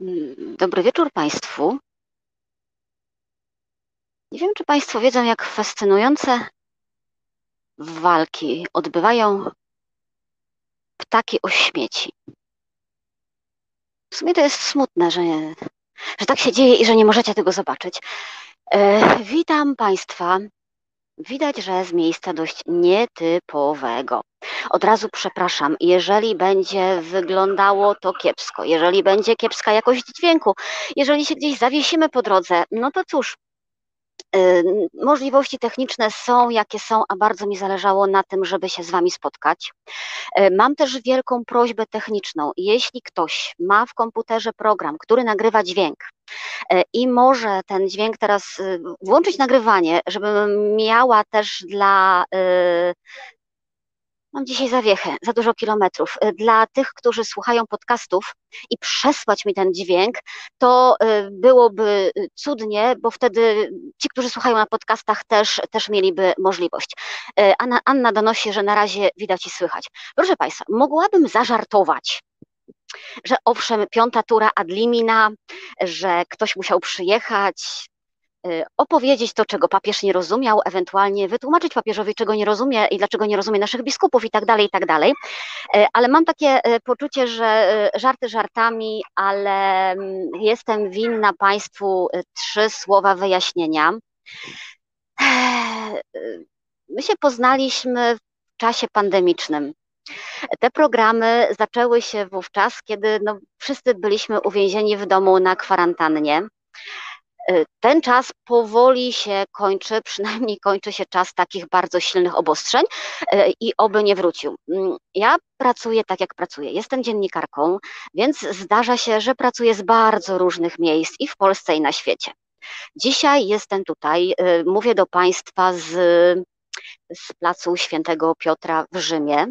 Mm, Dobry wieczór Państwu. Nie wiem, czy Państwo wiedzą, jak fascynujące walki odbywają ptaki o śmieci. W sumie to jest smutne, że, że tak się dzieje i że nie możecie tego zobaczyć. E, witam Państwa. Widać, że z miejsca dość nietypowego. Od razu przepraszam, jeżeli będzie wyglądało to kiepsko, jeżeli będzie kiepska jakość dźwięku, jeżeli się gdzieś zawiesimy po drodze, no to cóż, możliwości techniczne są jakie są, a bardzo mi zależało na tym, żeby się z Wami spotkać. Y, Mam też wielką prośbę techniczną. Jeśli ktoś ma w komputerze program, który nagrywa dźwięk, y, i może ten dźwięk teraz y, włączyć nagrywanie, żebym miała też dla y, Mam dzisiaj zawiechę, za dużo kilometrów. Y, Dla tych, którzy słuchają podcastów i przesłać mi ten dźwięk, to y, byłoby y, cudnie, bo wtedy ci, którzy słuchają na podcastach, też, też mieliby możliwość. Anna, Anna donosi, że na razie widać i słychać. Proszę Państwa, mogłabym zażartować, że owszem, piąta tura ad limina, że ktoś musiał przyjechać, opowiedzieć to, czego papież nie rozumiał, ewentualnie wytłumaczyć papieżowi, czego nie rozumie i dlaczego nie rozumie naszych biskupów i tak dalej, i tak dalej. Y, Ale mam takie y, poczucie, że y, żarty żartami, ale mm, jestem winna Państwu y, trzy słowa wyjaśnienia. Y, My się poznaliśmy w czasie pandemicznym. Te programy zaczęły się wówczas, kiedy no, wszyscy byliśmy uwięzieni w domu na kwarantannie. Y, Ten czas powoli się kończy, przynajmniej kończy się czas takich bardzo silnych obostrzeń y, i oby nie wrócił. Mm, Ja pracuję tak, jak pracuję. Jestem dziennikarką, więc zdarza się, że pracuję z bardzo różnych miejsc i w Polsce, i na świecie. Dzisiaj jestem tutaj, y, mówię do Państwa z, z placu Świętego Piotra w Rzymie.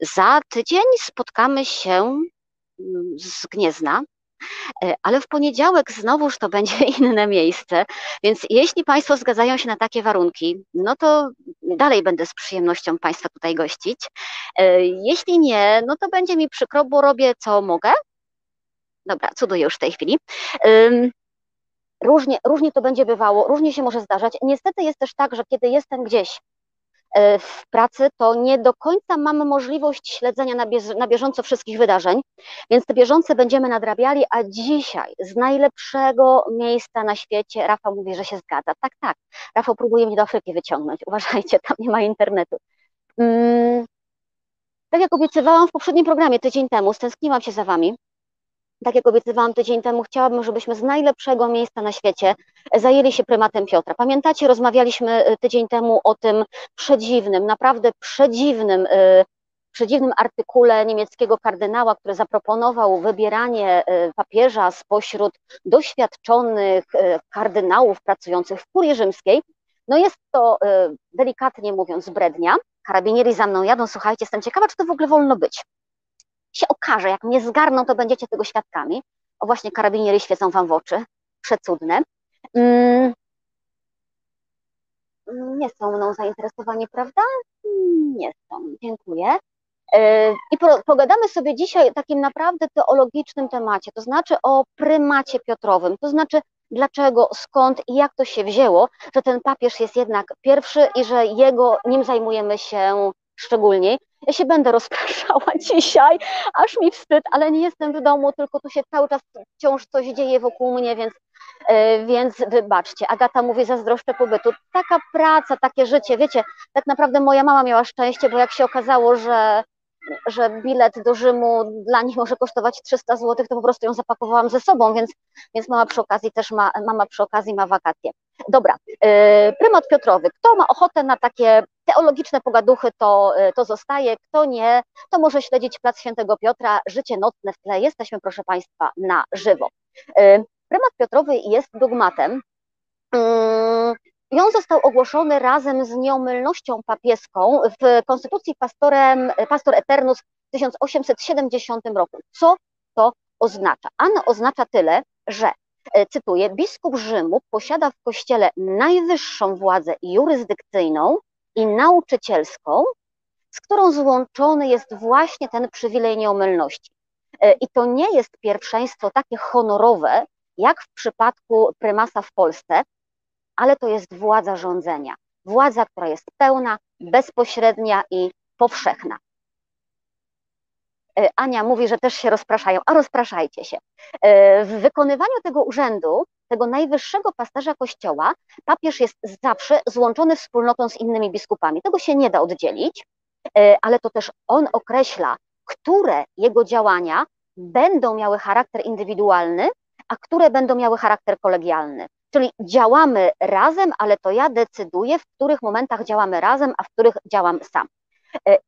Za tydzień spotkamy się mm, z Gniezna, E, ale w poniedziałek znowuż to będzie inne miejsce, więc jeśli Państwo zgadzają się na takie warunki, no to dalej będę z przyjemnością Państwa tutaj gościć. E, Jeśli nie, no to będzie mi przykro, bo robię co mogę. Dobra, cuduję już w tej chwili. Różnie, różnie to będzie bywało, różnie się może zdarzać. Niestety jest też tak, że kiedy jestem gdzieś e, w pracy, to nie do końca mamy możliwość śledzenia na, bież, na bieżąco wszystkich wydarzeń, więc te bieżące będziemy nadrabiali, a dzisiaj z najlepszego miejsca na świecie, Rafał mówi, że się zgadza. Tak, tak, Rafał próbuje mnie do Afryki wyciągnąć, uważajcie, tam nie ma internetu. Mm, tak jak obiecywałam w poprzednim programie tydzień temu, stęskniłam się za Wami. Tak jak obiecywałam tydzień temu, chciałabym, żebyśmy z najlepszego miejsca na świecie zajęli się prymatem Piotra. Pamiętacie, rozmawialiśmy y, tydzień temu o tym przedziwnym, naprawdę przedziwnym, y, przedziwnym artykule niemieckiego kardynała, który zaproponował wybieranie papieża spośród doświadczonych kardynałów pracujących w kurii rzymskiej. No jest to, delikatnie mówiąc, zbrednia. Karabinieri za mną jadą, słuchajcie, jestem ciekawa, czy to w ogóle wolno być się okaże, jak mnie zgarną, to będziecie tego świadkami. O właśnie karabiniery świecą wam w oczy. Przecudne. Mm. Nie są mną zainteresowani, prawda? Nie są, dziękuję. Yy, I po, pogadamy sobie dzisiaj o takim naprawdę teologicznym temacie, to znaczy o prymacie Piotrowym, to znaczy dlaczego, skąd i jak to się wzięło, że ten papież jest jednak pierwszy i że jego, nim zajmujemy się szczególniej. Ja się będę rozpraszała dzisiaj, aż mi wstyd, ale nie jestem w domu, tylko tu się cały czas wciąż coś dzieje wokół mnie, więc, yy, więc wybaczcie. Agata mówi, zazdroszczę pobytu. Taka praca, takie życie, wiecie, tak naprawdę moja mama miała szczęście, bo jak się okazało, że że bilet do Rzymu dla nich może kosztować 300 zł, to po prostu ją zapakowałam ze sobą, więc, więc mama przy okazji też ma, mama przy okazji ma wakacje. Dobra, yy, prymat Piotrowy. Kto ma ochotę na takie teologiczne pogaduchy, to, yy, to zostaje, kto nie, to może śledzić Plac Świętego Piotra, życie nocne w tle. Jesteśmy, proszę Państwa, na żywo. Yy, prymat Piotrowy jest dogmatem, mm, i on został ogłoszony razem z nieomylnością papieską w konstytucji pastorem, Pastor Eternus w 1870 roku. Co to oznacza? Ano oznacza tyle, że, e, cytuję, biskup Rzymu posiada w kościele najwyższą władzę jurysdykcyjną i nauczycielską, z którą złączony jest właśnie ten przywilej nieomylności. I to nie jest pierwszeństwo takie honorowe, jak w przypadku prymasa w Polsce, ale to jest władza rządzenia. Władza, która jest pełna, bezpośrednia i powszechna. E, Ania mówi, że też się rozpraszają, a rozpraszajcie się. E, w wykonywaniu tego urzędu, tego najwyższego pasterza kościoła, papież jest zawsze złączony wspólnotą z innymi biskupami. Tego się nie da oddzielić, e, ale to też on określa, które jego działania będą miały charakter indywidualny, a które będą miały charakter kolegialny. Czyli działamy razem, ale to ja decyduję, w których momentach działamy razem, a w których działam sam.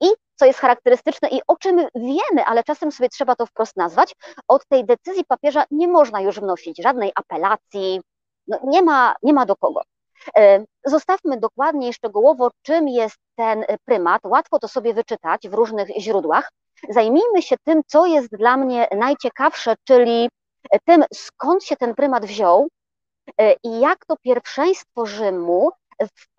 I co jest charakterystyczne i o czym wiemy, ale czasem sobie trzeba to wprost nazwać, od tej decyzji papieża nie można już wnosić żadnej apelacji, no nie, ma, nie ma do kogo. E, zostawmy dokładnie i szczegółowo, czym jest ten prymat. Łatwo to sobie wyczytać w różnych źródłach. Zajmijmy się tym, co jest dla mnie najciekawsze, czyli tym, skąd się ten prymat wziął e, i jak to pierwszeństwo Rzymu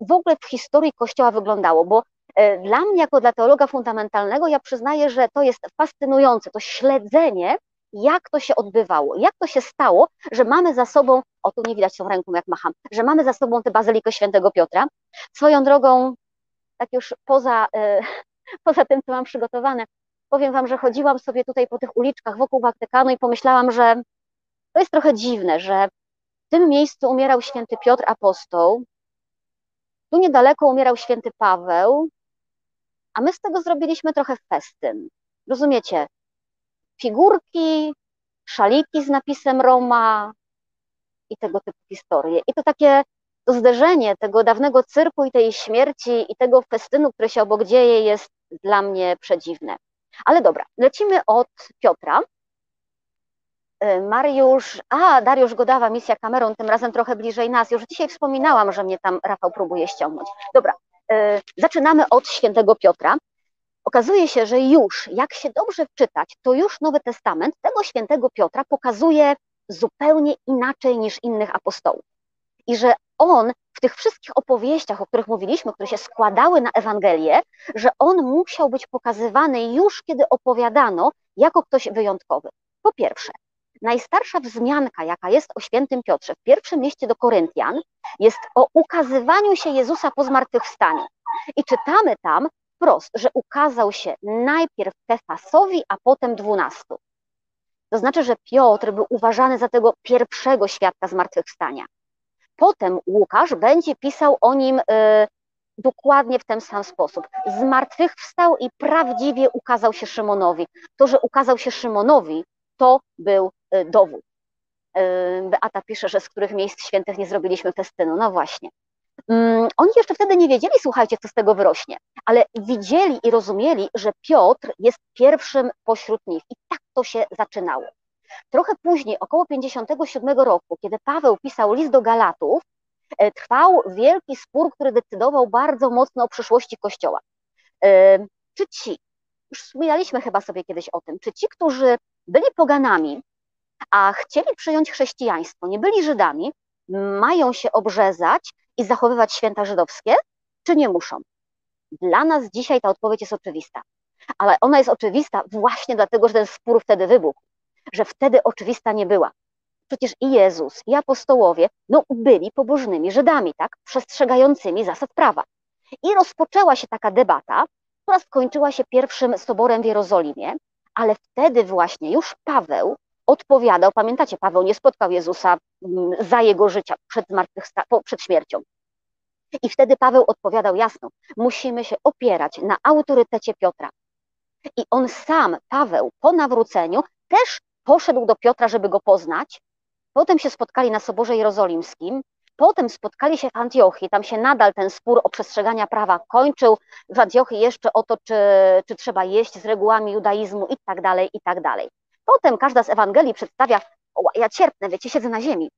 w ogóle w historii Kościoła wyglądało, bo E, dla mnie, jako dla teologa fundamentalnego, ja przyznaję, że to jest fascynujące, to śledzenie, jak to się odbywało, jak to się stało, że mamy za sobą, o tu nie widać tą ręką, jak macham, że mamy za sobą tę bazylikę świętego Piotra. Swoją drogą, tak już poza, e, poza tym, co mam przygotowane, powiem Wam, że chodziłam sobie tutaj po tych uliczkach wokół Watykanu i pomyślałam, że to jest trochę dziwne, że tym miejscu umierał święty Piotr Apostoł, tu niedaleko umierał święty Paweł, a my z tego zrobiliśmy trochę festyn. Rozumiecie? Figurki, szaliki z napisem Roma i tego typu historie. I to takie to zderzenie tego dawnego cyrku i tej śmierci i tego festynu, który się obok dzieje, jest dla mnie przedziwne. Ale dobra, lecimy od Piotra. E, Mariusz, a Dariusz Godawa, misja kamerą, tym razem trochę bliżej nas. Już dzisiaj wspominałam, że mnie tam Rafał próbuje ściągnąć. Dobra, E, zaczynamy od świętego Piotra. Okazuje się, że już, jak się dobrze wczytać, to już Nowy Testament tego świętego Piotra pokazuje zupełnie inaczej niż innych apostołów. I że on w tych wszystkich opowieściach, o których mówiliśmy, które się składały na Ewangelię, że on musiał być pokazywany już kiedy opowiadano jako ktoś wyjątkowy. Po pierwsze, najstarsza wzmianka, jaka jest o świętym Piotrze w pierwszym mieście do Koryntian, jest o ukazywaniu się Jezusa po zmartwychwstaniu. I czytamy tam wprost, że ukazał się najpierw Kefasowi, a potem dwunastu. To znaczy, że Piotr był uważany za tego pierwszego świadka zmartwychwstania. Potem Łukasz będzie pisał o nim y, dokładnie w ten sam sposób. Zmartwychwstał i prawdziwie ukazał się Szymonowi. To, że ukazał się Szymonowi, to był dowód. Y, Beata pisze, że z których miejsc świętych nie zrobiliśmy festynu. No właśnie. Mm, oni jeszcze wtedy nie wiedzieli, słuchajcie, co z tego wyrośnie, ale widzieli i rozumieli, że Piotr jest pierwszym pośród nich. I tak to się zaczynało. Trochę później, około 57 roku, kiedy Paweł pisał list do Galatów, e, trwał wielki spór, który decydował bardzo mocno o przyszłości Kościoła. E, czy ci, już wspominaliśmy chyba sobie kiedyś o tym, czy ci, którzy byli poganami, a chcieli przyjąć chrześcijaństwo, nie byli Żydami, mają się obrzezać i zachowywać święta żydowskie, czy nie muszą? Dla nas dzisiaj ta odpowiedź jest oczywista, ale ona jest oczywista właśnie dlatego, że ten spór wtedy wybuchł, że wtedy oczywista nie była. Przecież i Jezus, i apostołowie, no, byli pobożnymi Żydami, tak, przestrzegającymi zasad prawa. I rozpoczęła się taka debata, która skończyła się pierwszym soborem w Jerozolimie, ale wtedy właśnie już Paweł odpowiadał, pamiętacie, Paweł nie spotkał Jezusa mm, za jego życia przed, przed śmiercią. I wtedy Paweł odpowiadał jasno, musimy się opierać na autorytecie Piotra. I on sam, Paweł, po nawróceniu też poszedł do Piotra, żeby go poznać. Potem się spotkali na Soborze Jerozolimskim. Potem spotkali się w Antiochii, tam się nadal ten spór o przestrzegania prawa kończył. W Antiochii jeszcze o to, czy, czy trzeba jeść z regułami judaizmu i tak dalej, i tak dalej. Potem każda z Ewangelii przedstawia, o, ja cierpnę, wiecie, siedzę na ziemi.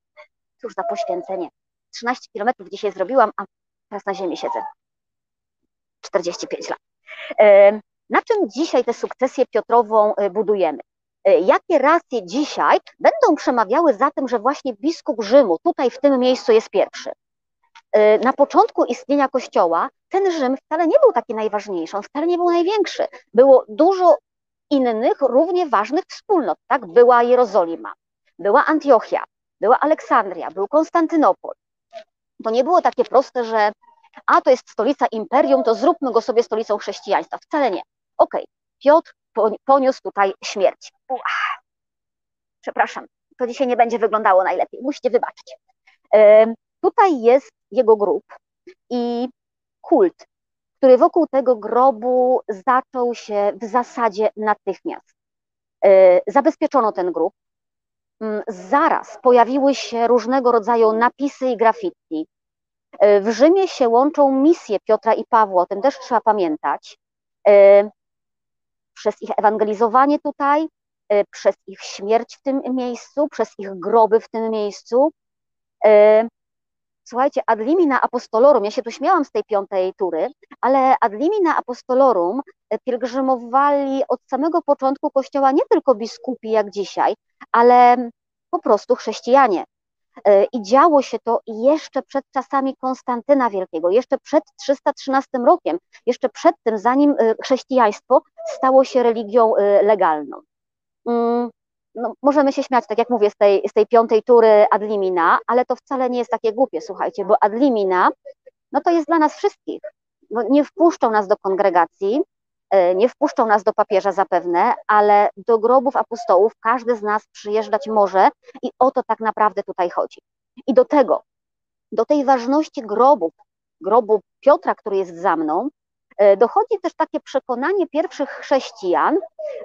Cóż za poświęcenie. 13 kilometrów dzisiaj zrobiłam, a teraz na ziemi siedzę. 45 lat. E, na czym dzisiaj tę sukcesję Piotrową e, budujemy? E, jakie racje dzisiaj będą przemawiały za tym, że właśnie biskup Rzymu tutaj w tym miejscu jest pierwszy? Na początku istnienia Kościoła ten Rzym wcale nie był taki najważniejszy, on wcale nie był największy. Było dużo innych równie ważnych wspólnot. Tak? Była Jerozolima, była Antiochia, była Aleksandria, był Konstantynopol. To nie było takie proste, że a to jest stolica imperium, to zróbmy go sobie stolicą chrześcijaństwa. Wcale nie. Okej, okay. Piotr poniósł tutaj śmierć. Uach. Przepraszam, to dzisiaj nie będzie wyglądało najlepiej, musicie wybaczyć. Tutaj jest jego grób i kult, który wokół tego grobu zaczął się w zasadzie natychmiast. E, zabezpieczono ten grób. Mm, zaraz pojawiły się różnego rodzaju napisy i graffiti. E, w Rzymie się łączą misje Piotra i Pawła, o tym też trzeba pamiętać. E, przez ich ewangelizowanie tutaj, przez ich śmierć w tym miejscu, przez ich groby w tym miejscu. Słuchajcie, ad limina apostolorum, ja się tu śmiałam z tej piątej tury, ale ad limina apostolorum e, pielgrzymowali od samego początku Kościoła nie tylko biskupi jak dzisiaj, ale po prostu chrześcijanie. E, I działo się to jeszcze przed czasami Konstantyna Wielkiego, jeszcze przed 313 rokiem, jeszcze przed tym, zanim e, chrześcijaństwo stało się religią legalną. No, możemy się śmiać, tak jak mówię, z tej, z tej piątej tury ad limina, ale to wcale nie jest takie głupie, słuchajcie, bo ad limina, no to jest dla nas wszystkich. No, nie wpuszczą nas do kongregacji, e, nie wpuszczą nas do papieża zapewne, ale do grobów apostołów każdy z nas przyjeżdżać może i o to tak naprawdę tutaj chodzi. I do tego, do tej ważności grobów, grobu Piotra, który jest za mną, e, dochodzi też takie przekonanie pierwszych chrześcijan,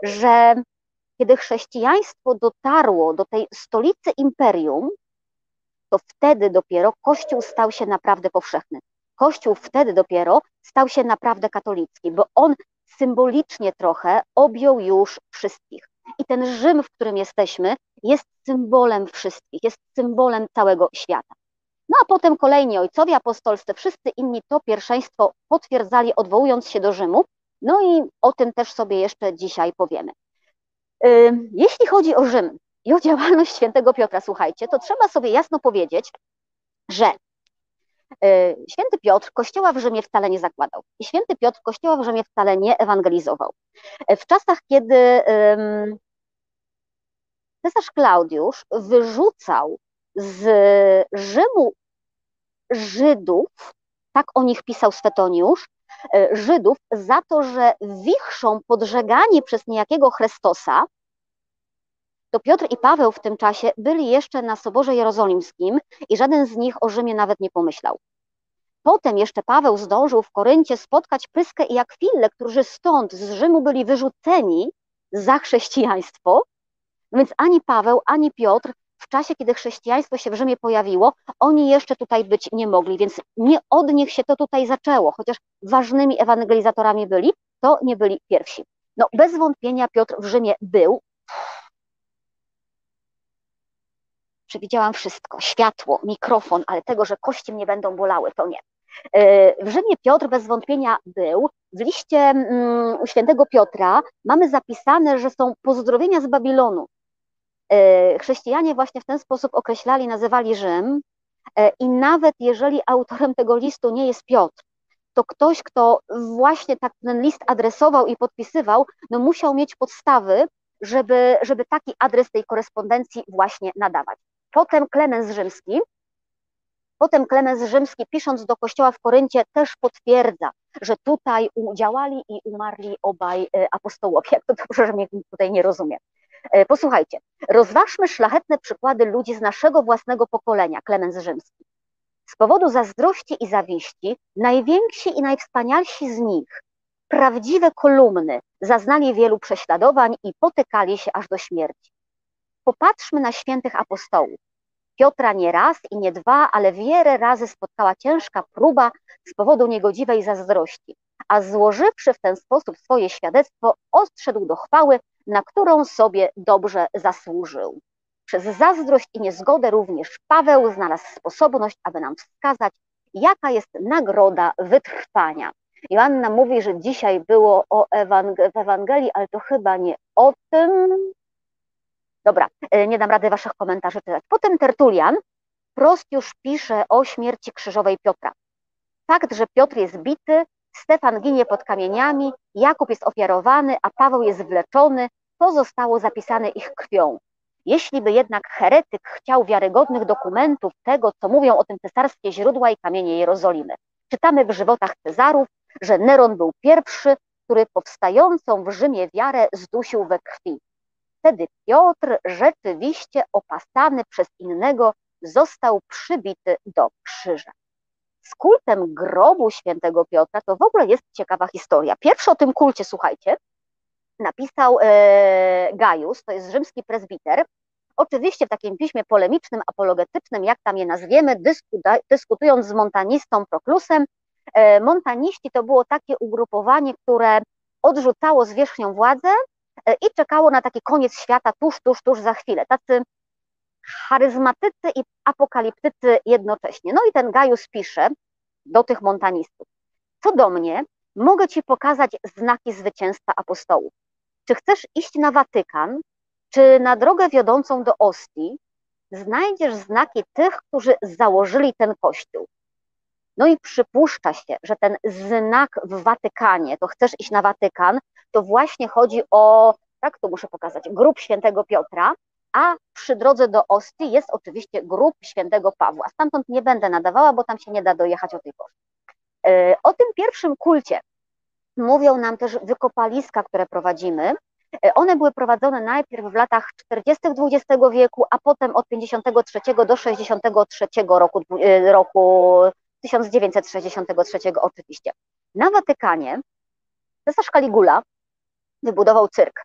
że kiedy chrześcijaństwo dotarło do tej stolicy imperium, to wtedy dopiero Kościół stał się naprawdę powszechny. Kościół wtedy dopiero stał się naprawdę katolicki, bo on symbolicznie trochę objął już wszystkich. I ten Rzym, w którym jesteśmy, jest symbolem wszystkich, jest symbolem całego świata. No a potem kolejni ojcowie apostolscy, wszyscy inni to pierwszeństwo potwierdzali, odwołując się do Rzymu. No i o tym też sobie jeszcze dzisiaj powiemy. Jeśli chodzi o Rzym i o działalność świętego Piotra, słuchajcie, to trzeba sobie jasno powiedzieć, że y, święty Piotr kościoła w Rzymie wcale nie zakładał i święty Piotr kościoła w Rzymie wcale nie ewangelizował. W czasach, kiedy cesarz Klaudiusz wyrzucał z Rzymu Żydów, tak o nich pisał Swetoniusz, E, Żydów za to, że wichrzą podżeganie przez niejakiego Chrystosa, to Piotr i Paweł w tym czasie byli jeszcze na Soborze Jerozolimskim i żaden z nich o Rzymie nawet nie pomyślał. Potem jeszcze Paweł zdążył w Koryncie spotkać Pryskę i Akwillę, którzy stąd z Rzymu byli wyrzuceni za chrześcijaństwo, więc ani Paweł, ani Piotr czasie, kiedy chrześcijaństwo się w Rzymie pojawiło, oni jeszcze tutaj być nie mogli, więc nie od nich się to tutaj zaczęło, chociaż ważnymi ewangelizatorami byli, to nie byli pierwsi. No bez wątpienia Piotr w Rzymie był. Przewidziałam wszystko, światło, mikrofon, ale tego, że kości mnie będą bolały, to nie. E, w Rzymie Piotr bez wątpienia był. W liście mm, świętego Piotra mamy zapisane, że są pozdrowienia z Babilonu. E, chrześcijanie właśnie w ten sposób określali, nazywali Rzym e, i nawet jeżeli autorem tego listu nie jest Piotr, to ktoś, kto właśnie tak ten list adresował i podpisywał, no musiał mieć podstawy, żeby, żeby taki adres tej korespondencji właśnie nadawać. Potem Klemens Rzymski, potem Klemens Rzymski pisząc do kościoła w Koryncie też potwierdza, że tutaj działali i umarli obaj e, apostołowie. Jak to dobrze, że mnie tutaj nie rozumie. E, posłuchajcie, rozważmy szlachetne przykłady ludzi z naszego własnego pokolenia, Klemens Rzymski. Z powodu zazdrości i zawiści, najwięksi i najwspanialsi z nich, prawdziwe kolumny, zaznali wielu prześladowań i potykali się aż do śmierci. Popatrzmy na świętych apostołów. Piotra nie raz i nie dwa, ale wiele razy spotkała ciężka próba z powodu niegodziwej zazdrości, a złożywszy w ten sposób swoje świadectwo, odszedł do chwały, na którą sobie dobrze zasłużył. Przez zazdrość i niezgodę również Paweł znalazł sposobność, aby nam wskazać, jaka jest nagroda wytrwania. Joanna mówi, że dzisiaj było o Ewang- w Ewangelii, ale to chyba nie o tym. Dobra, e, nie dam rady waszych komentarzy czytać. Potem Tertulian prost już pisze o śmierci krzyżowej Piotra. Fakt, że Piotr jest bity, Stefan ginie pod kamieniami, Jakub jest ofiarowany, a Paweł jest wleczony, to zostało zapisane ich krwią. Jeśli by jednak heretyk chciał wiarygodnych dokumentów tego, co mówią o tym cesarskie źródła i kamienie Jerozolimy, czytamy w żywotach Cezarów, że Neron był pierwszy, który powstającą w Rzymie wiarę zdusił we krwi. Wtedy Piotr, rzeczywiście opasany przez innego, został przybity do krzyża. Z kultem grobu świętego Piotra to w ogóle jest ciekawa historia. Pierwszy o tym kulcie, słuchajcie, napisał e, Gaius, to jest rzymski prezbiter, oczywiście w takim piśmie polemicznym, apologetycznym, jak tam je nazwiemy, dyskutując z montanistą Proklusem. E, montaniści to było takie ugrupowanie, które odrzucało zwierzchnią władzę e, i czekało na taki koniec świata tuż, tuż, tuż za chwilę. Tacy charyzmatycy i apokaliptycy jednocześnie. No i ten Gaius pisze do tych montanistów. Co do mnie, mogę Ci pokazać znaki zwycięstwa apostołów. Czy chcesz iść na Watykan, czy na drogę wiodącą do Ostii, znajdziesz znaki tych, którzy założyli ten kościół. No i przypuszcza się, że ten znak w Watykanie, to chcesz iść na Watykan, to właśnie chodzi o, tak to muszę pokazać, grób świętego Piotra, a przy drodze do Ostii jest oczywiście grób świętego Pawła. Stamtąd nie będę nadawała, bo tam się nie da dojechać o tej porze. E, o tym pierwszym kulcie mówią nam też wykopaliska, które prowadzimy. E, one były prowadzone najpierw w latach 40. XX wieku, a potem od 53 do 63 roku, e, roku 1963 oczywiście. Na Watykanie cesarz Caligula wybudował cyrk.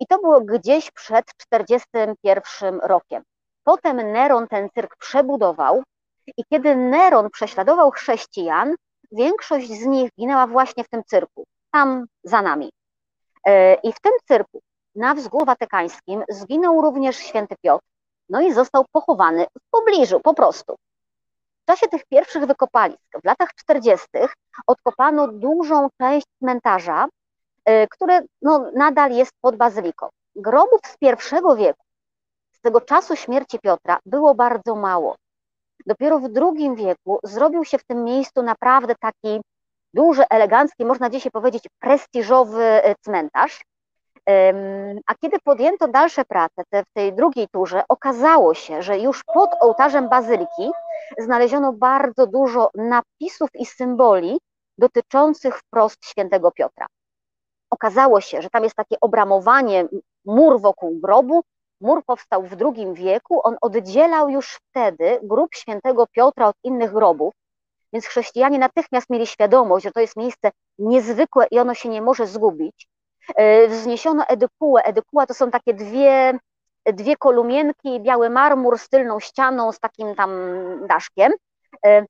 I to było gdzieś przed 41 rokiem. Potem Neron ten cyrk przebudował i kiedy Neron prześladował chrześcijan, większość z nich ginęła właśnie w tym cyrku, tam za nami. E, I w tym cyrku na wzgórzu watykańskim zginął również święty Piotr, no i został pochowany w pobliżu, po prostu. W czasie tych pierwszych wykopalisk, w latach 40., odkopano dużą część cmentarza, e, które no, nadal jest pod bazyliką. Grobów z pierwszego wieku, z tego czasu śmierci Piotra, było bardzo mało. Dopiero w II wieku zrobił się w tym miejscu naprawdę taki duży, elegancki, można dzisiaj powiedzieć prestiżowy e, cmentarz. A kiedy podjęto dalsze prace te, w tej drugiej turze, okazało się, że już pod ołtarzem bazyliki znaleziono bardzo dużo napisów i symboli dotyczących wprost świętego Piotra. Okazało się, że tam jest takie obramowanie, mur wokół grobu. Mur powstał w II wieku, on oddzielał już wtedy grób świętego Piotra od innych grobów, więc chrześcijanie natychmiast mieli świadomość, że to jest miejsce niezwykłe i ono się nie może zgubić. E, wzniesiono edypułę. Edypuła to są takie dwie, dwie kolumienki, biały marmur z tylną ścianą, z takim tam daszkiem. E,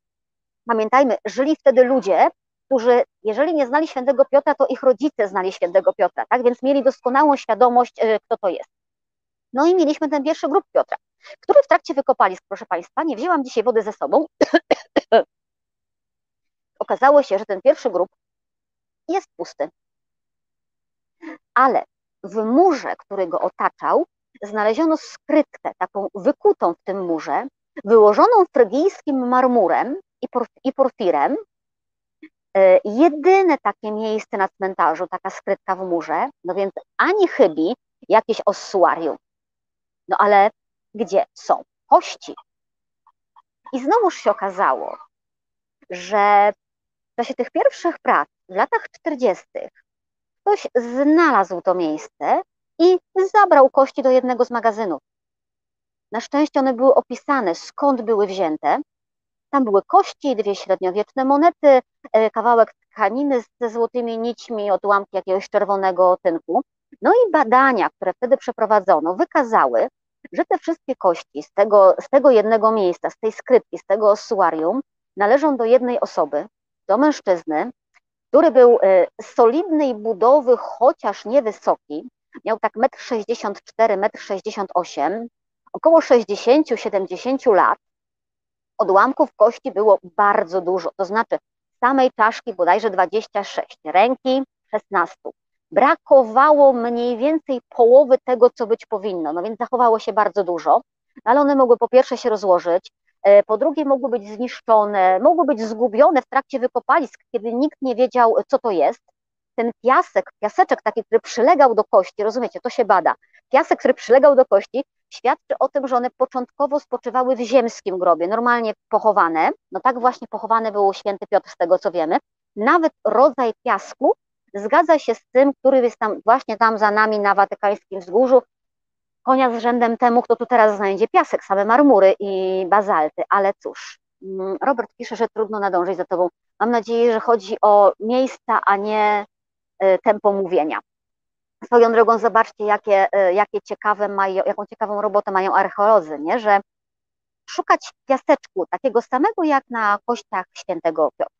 pamiętajmy, żyli wtedy ludzie, którzy, jeżeli nie znali świętego Piotra, to ich rodzice znali świętego Piotra, tak? Więc mieli doskonałą świadomość, e, kto to jest. No i mieliśmy ten pierwszy grób Piotra, który w trakcie wykopalisk, proszę Państwa, nie wzięłam dzisiaj wody ze sobą, okazało się, że ten pierwszy grób jest pusty. Ale w murze, który go otaczał, znaleziono skrytkę, taką wykutą w tym murze, wyłożoną frygijskim marmurem i porfirem. E, jedyne takie miejsce na cmentarzu, taka skrytka w murze, no więc ani chybi jakieś ossuarium. No ale gdzie są kości? I znowuż się okazało, że czasie tych pierwszych prac, w latach 40., ktoś znalazł to miejsce i zabrał kości do jednego z magazynów. Na szczęście one były opisane, skąd były wzięte. Tam były kości, dwie średniowieczne monety, e, kawałek tkaniny ze złotymi nićmi, odłamki jakiegoś czerwonego tynku. No i badania, które wtedy przeprowadzono, wykazały, że te wszystkie kości z tego, z tego jednego miejsca, z tej skrytki, z tego ossuarium, należą do jednej osoby, do mężczyzny, który był e, solidnej budowy, chociaż niewysoki, miał tak 1,64 m, 1,68 m, około 60-70 lat. Odłamków kości było bardzo dużo, to znaczy samej czaszki bodajże 26, ręki 16. Brakowało mniej więcej połowy tego, co być powinno, no więc zachowało się bardzo dużo, ale one mogły po pierwsze się rozłożyć, E, po drugie, mogły być zniszczone, mogły być zgubione w trakcie wykopalisk, kiedy nikt nie wiedział, co to jest. Ten piasek, piaseczek taki, który przylegał do kości, rozumiecie, to się bada. Piasek, który przylegał do kości, świadczy o tym, że one początkowo spoczywały w ziemskim grobie, normalnie pochowane. No tak właśnie pochowane był święty Piotr, z tego co wiemy. Nawet rodzaj piasku zgadza się z tym, który jest tam właśnie tam za nami na Watykańskim Wzgórzu, konia z rzędem temu, kto tu teraz znajdzie piasek, same marmury i bazalty, ale cóż, mm, Robert pisze, że trudno nadążyć za tobą. Mam nadzieję, że chodzi o miejsca, a nie e, tempo mówienia. Swoją drogą zobaczcie, jakie, e, jakie ciekawe mają, jaką ciekawą robotę mają archeolodzy, nie? że szukać piaseczku, takiego samego jak na kościach świętego Piotra.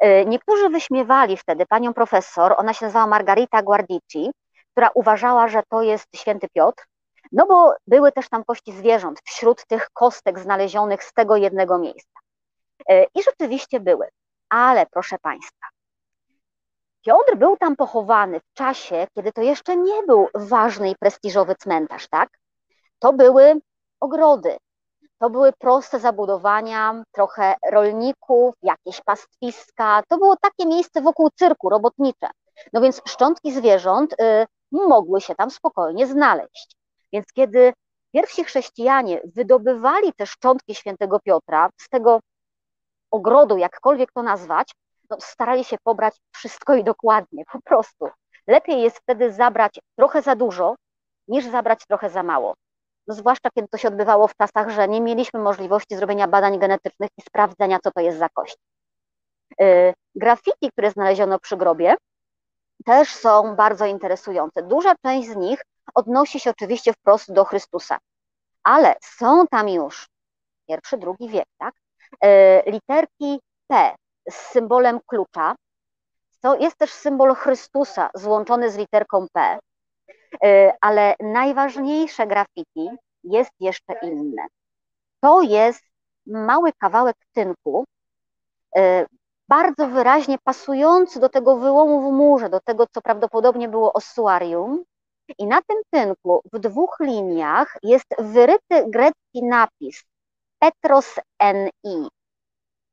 E, niektórzy wyśmiewali wtedy panią profesor, ona się nazywała Margarita Guardici, która uważała, że to jest święty Piotr, no bo były też tam kości zwierząt wśród tych kostek znalezionych z tego jednego miejsca. E, I rzeczywiście były, ale proszę Państwa, Piotr był tam pochowany w czasie, kiedy to jeszcze nie był ważny i prestiżowy cmentarz, tak? To były ogrody, to były proste zabudowania, trochę rolników, jakieś pastwiska. To było takie miejsce wokół cyrku, robotnicze. No więc szczątki zwierząt y, mogły się tam spokojnie znaleźć. Więc kiedy pierwsi chrześcijanie wydobywali te szczątki świętego Piotra z tego ogrodu, jakkolwiek to nazwać, no, starali się pobrać wszystko i dokładnie, po prostu. Lepiej jest wtedy zabrać trochę za dużo, niż zabrać trochę za mało. No, zwłaszcza kiedy to się odbywało w czasach, że nie mieliśmy możliwości zrobienia badań genetycznych i sprawdzenia, co to jest za kość. Yy, graffiti, które znaleziono przy grobie, też są bardzo interesujące. Duża część z nich odnosi się oczywiście wprost do Chrystusa, ale są tam już pierwszy, drugi wiek, tak? Yy, literki P z symbolem klucza. To jest też symbol Chrystusa złączony z literką P, ale najważniejsze graffiti jest jeszcze inne. To jest mały kawałek tynku, yy, bardzo wyraźnie pasujący do tego wyłomu w murze, do tego, co prawdopodobnie było ossuarium. I na tym tynku w dwóch liniach jest wyryty grecki napis Petros NI.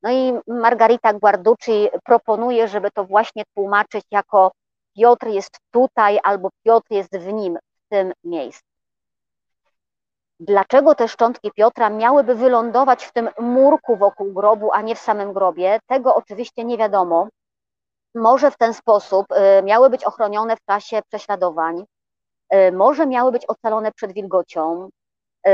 No i Margarita Guarducci proponuje, żeby to właśnie tłumaczyć jako Piotr jest tutaj albo Piotr jest w nim, w tym miejscu. Dlaczego te szczątki Piotra miałyby wylądować w tym murku wokół grobu, a nie w samym grobie? Tego oczywiście nie wiadomo. Może w ten sposób y, miały być ochronione w czasie prześladowań, y, może miały być ocalone przed wilgocią. Y,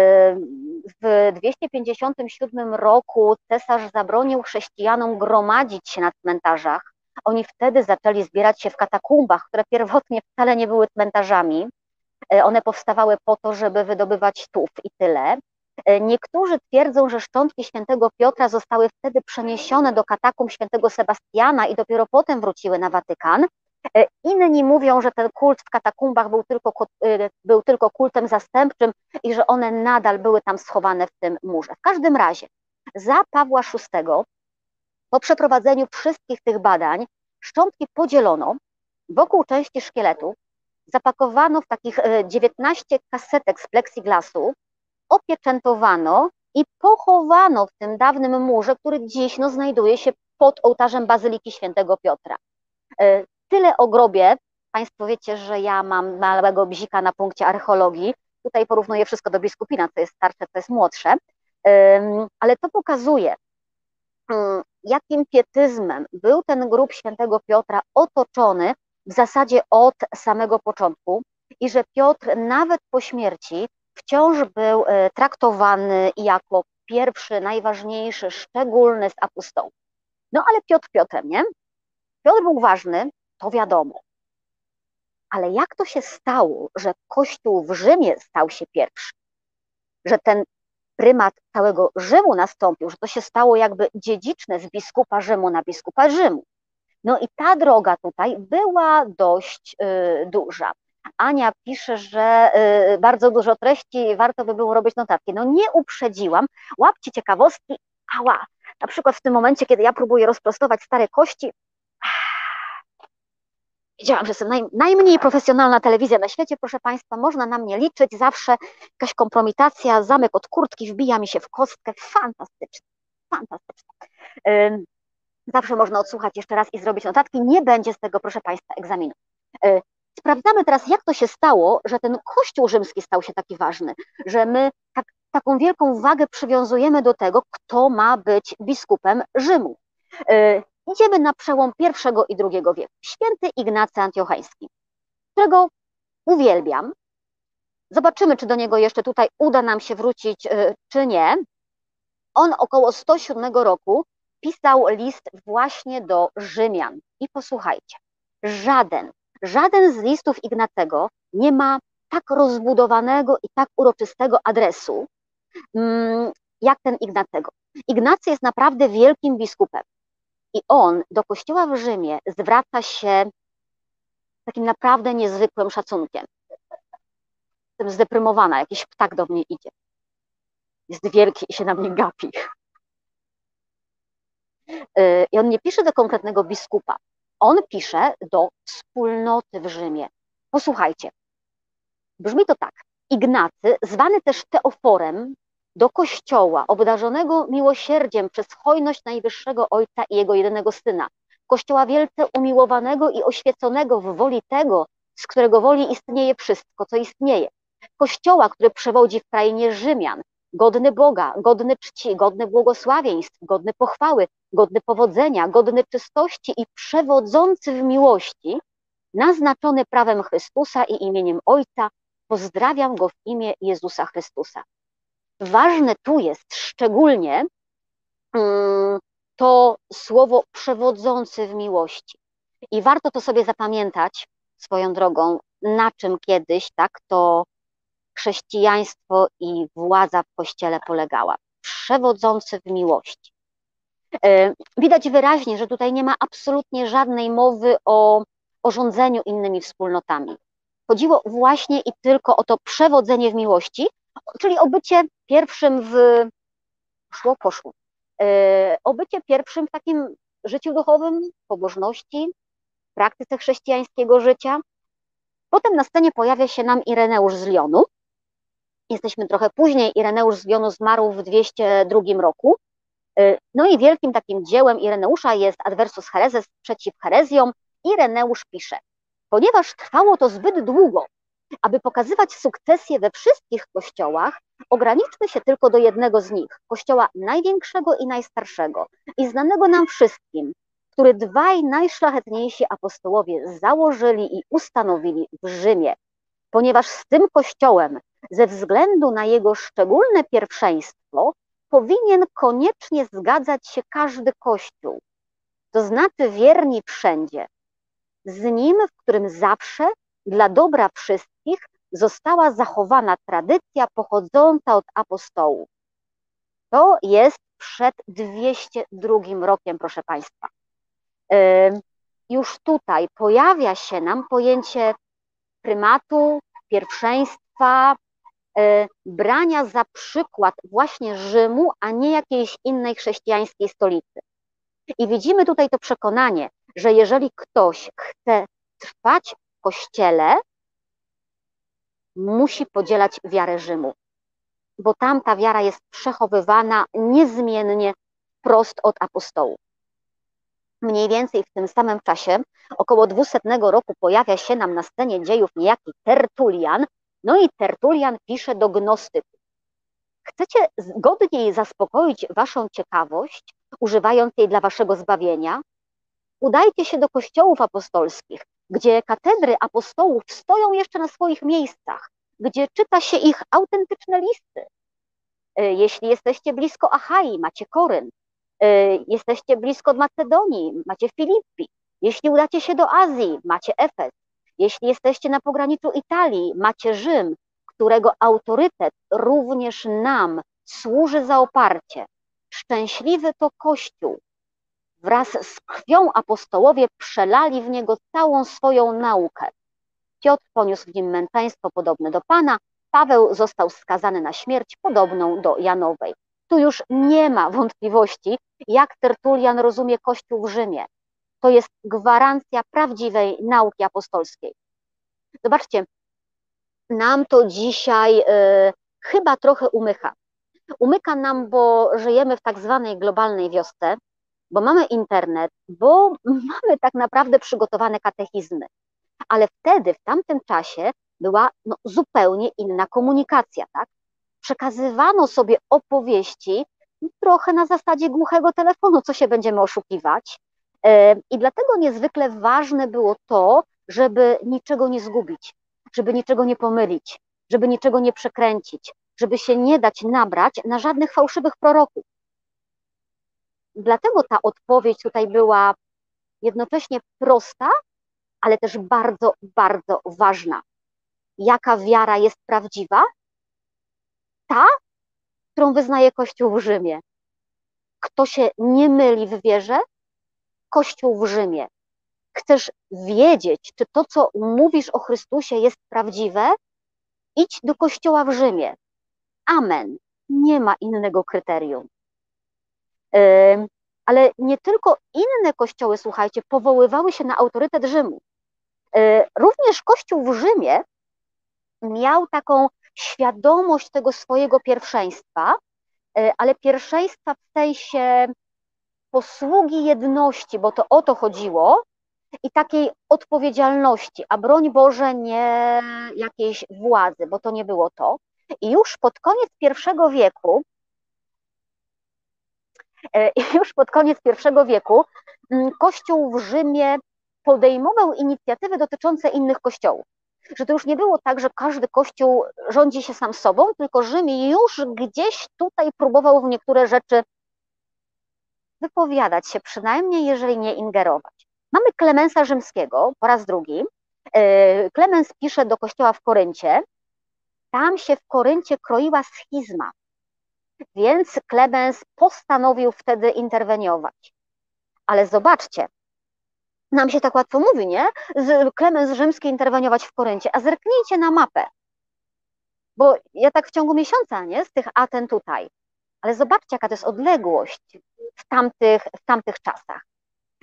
w 257 roku cesarz zabronił chrześcijanom gromadzić się na cmentarzach. Oni wtedy zaczęli zbierać się w katakumbach, które pierwotnie wcale nie były cmentarzami. E, one powstawały po to, żeby wydobywać tuf i tyle. E, niektórzy twierdzą, że szczątki świętego Piotra zostały wtedy przeniesione do katakum świętego Sebastiana i dopiero potem wróciły na Watykan. E, inni mówią, że ten kult w katakumbach był tylko, był tylko kultem zastępczym i że one nadal były tam schowane w tym murze. W każdym razie, za Pawła VI, po przeprowadzeniu wszystkich tych badań, szczątki podzielono wokół części szkieletu, zapakowano w takich 19 e, kasetek z plexiglasu, opieczętowano i pochowano w tym dawnym murze, który dziś no, znajduje się pod ołtarzem Bazyliki Świętego Piotra. E, tyle o grobie. Państwo wiecie, że ja mam małego bzika na punkcie archeologii. Tutaj porównuję wszystko do biskupina, co jest starsze, co jest młodsze. Ale to pokazuje, jakim pietyzmem był ten grób świętego Piotra otoczony w zasadzie od samego początku i że Piotr nawet po śmierci wciąż był e, traktowany jako pierwszy, najważniejszy, szczególny z apostołów. No ale Piotr Piotrem, nie? Piotr był ważny, to wiadomo. Ale jak to się stało, że Kościół w Rzymie stał się pierwszy? Że ten prymat całego Rzymu nastąpił, że to się stało jakby dziedziczne z biskupa Rzymu na biskupa Rzymu. No i ta droga tutaj była dość y, duża. Ania pisze, że y, bardzo dużo treści, warto by było robić notatki. No nie uprzedziłam, łapcie ciekawostki, ała. Na przykład w tym momencie, kiedy ja próbuję rozprostować stare kości, Wiedziałam, że jestem naj, najmniej profesjonalna telewizja na świecie, proszę Państwa, można na mnie liczyć, zawsze jakaś kompromitacja, zamek od kurtki wbija mi się w kostkę, fantastyczne, fantastyczne. Zawsze można odsłuchać jeszcze raz i zrobić notatki, nie będzie z tego, proszę Państwa, egzaminu. E, sprawdzamy teraz, jak to się stało, że ten Kościół rzymski stał się taki ważny, że my tak, taką wielką wagę przywiązujemy do tego, kto ma być biskupem Rzymu. Idziemy na przełom I i II wieku. Święty Ignacy Antiocheński, którego uwielbiam. Zobaczymy, czy do niego jeszcze tutaj uda nam się wrócić, e, czy nie. On około 107 roku pisał list właśnie do Rzymian. I posłuchajcie, żaden, żaden z listów Ignacego nie ma tak rozbudowanego i tak uroczystego adresu, mm, jak ten Ignacego. Ignacy jest naprawdę wielkim biskupem. I on do kościoła w Rzymie zwraca się takim naprawdę niezwykłym szacunkiem. Jestem zdeprymowana, jakiś ptak do mnie idzie. Jest wielki i się na mnie gapi. Y, I on nie pisze do konkretnego biskupa. On pisze do wspólnoty w Rzymie. Posłuchajcie. Brzmi to tak. Ignacy, zwany też Teoforem, do Kościoła, obdarzonego miłosierdziem przez hojność Najwyższego Ojca i Jego jedynego Syna, Kościoła wielce umiłowanego i oświeconego w woli tego, z którego woli istnieje wszystko, co istnieje. Kościoła, który przewodzi w krainie Rzymian, godny Boga, godny czci, godny błogosławieństw, godny pochwały, godny powodzenia, godny czystości i przewodzący w miłości, naznaczony prawem Chrystusa i imieniem Ojca, pozdrawiam go w imię Jezusa Chrystusa. Ważne tu jest szczególnie mm, to słowo przewodzący w miłości. I warto to sobie zapamiętać swoją drogą, na czym kiedyś tak to chrześcijaństwo i władza w kościele polegała. Przewodzący w miłości. E, widać wyraźnie, że tutaj nie ma absolutnie żadnej mowy o, o rządzeniu innymi wspólnotami. Chodziło właśnie i tylko o to przewodzenie w miłości, czyli o bycie pierwszym w. Szło, poszło. E, o bycie pierwszym w takim życiu duchowym, pobożności, praktyce chrześcijańskiego życia. Potem na scenie pojawia się nam Ireneusz z Lyonu, Jesteśmy trochę później, Ireneusz z Wionu zmarł w 202 roku. Y, no i wielkim takim dziełem Ireneusza jest Adversus Herezes przeciw herezjom. Ireneusz pisze, ponieważ trwało to zbyt długo, aby pokazywać sukcesję we wszystkich kościołach, ograniczmy się tylko do jednego z nich, kościoła największego i najstarszego i znanego nam wszystkim, który dwaj najszlachetniejsi apostołowie założyli i ustanowili w Rzymie, ponieważ z tym kościołem ze względu na jego szczególne pierwszeństwo powinien koniecznie zgadzać się każdy Kościół, to znaczy wierni wszędzie, z nim, w którym zawsze dla dobra wszystkich została zachowana tradycja pochodząca od apostołów. To jest przed 202 rokiem, proszę Państwa. Już tutaj pojawia się nam pojęcie prymatu, pierwszeństwa, E, brania za przykład właśnie Rzymu, a nie jakiejś innej chrześcijańskiej stolicy. I widzimy tutaj to przekonanie, że jeżeli ktoś chce trwać w kościele, musi podzielać wiarę Rzymu, bo tam ta wiara jest przechowywana niezmiennie prost od apostołów. Mniej więcej w tym samym czasie, około 200 roku, pojawia się nam na scenie dziejów niejaki Tertulian, no i Tertulian pisze do gnostyków. Chcecie godniej zaspokoić waszą ciekawość, używając jej dla waszego zbawienia? Udajcie się do kościołów apostolskich, gdzie katedry apostołów stoją jeszcze na swoich miejscach, gdzie czyta się ich autentyczne listy. E, jeśli jesteście blisko Achai, macie Koryn. E, jesteście blisko Macedonii, macie Filippi. Jeśli udacie się do Azji, macie Efes. Jeśli jesteście na pograniczu Italii, macie Rzym, którego autorytet również nam służy za oparcie. Szczęśliwy to Kościół. Wraz z krwią apostołowie przelali w niego całą swoją naukę. Piotr poniósł w nim męczeństwo podobne do Pana, Paweł został skazany na śmierć podobną do Janowej. Tu już nie ma wątpliwości, jak Tertulian rozumie Kościół w Rzymie. To jest gwarancja prawdziwej nauki apostolskiej. Zobaczcie, nam to dzisiaj y, chyba trochę umyka. Umyka nam, bo żyjemy w tak zwanej globalnej wiosce, bo mamy internet, bo mamy tak naprawdę przygotowane katechizmy. Ale wtedy, w tamtym czasie, była no, zupełnie inna komunikacja, tak? Przekazywano sobie opowieści trochę na zasadzie głuchego telefonu, co się będziemy oszukiwać. I dlatego niezwykle ważne było to, żeby niczego nie zgubić, żeby niczego nie pomylić, żeby niczego nie przekręcić, żeby się nie dać nabrać na żadnych fałszywych proroków. Dlatego ta odpowiedź tutaj była jednocześnie prosta, ale też bardzo, bardzo ważna. Jaka wiara jest prawdziwa? Ta, którą wyznaje Kościół w Rzymie. Kto się nie myli w wierze? Kościół w Rzymie. Chcesz wiedzieć, czy to, co mówisz o Chrystusie, jest prawdziwe? Idź do Kościoła w Rzymie. Amen. Nie ma innego kryterium. Ale nie tylko inne kościoły, słuchajcie, powoływały się na autorytet Rzymu. E, również Kościół w Rzymie miał taką świadomość tego swojego pierwszeństwa, e, ale pierwszeństwa w sensie posługi jedności, bo to o to chodziło, i takiej odpowiedzialności, a broń Boże nie jakiejś władzy, bo to nie było to. I już pod koniec I wieku, e, już pod koniec I wieku mm, Kościół w Rzymie podejmował inicjatywy dotyczące innych kościołów. Że to już nie było tak, że każdy kościół rządzi się sam sobą, tylko Rzym już gdzieś tutaj próbował w niektóre rzeczy wypowiadać się, przynajmniej jeżeli nie ingerować. Mamy Klemensa Rzymskiego po raz drugi. E, Klemens pisze do kościoła w Koryncie. Tam się w Koryncie kroiła schizma, więc Klemens postanowił wtedy interweniować. Ale zobaczcie, nam się tak łatwo mówi, nie? Z Klemens Rzymski interweniować w Koryncie, a zerknijcie na mapę. Bo ja tak w ciągu miesiąca, nie? Z tych Aten tutaj. Ale zobaczcie, jaka to jest odległość w tamtych, w tamtych czasach.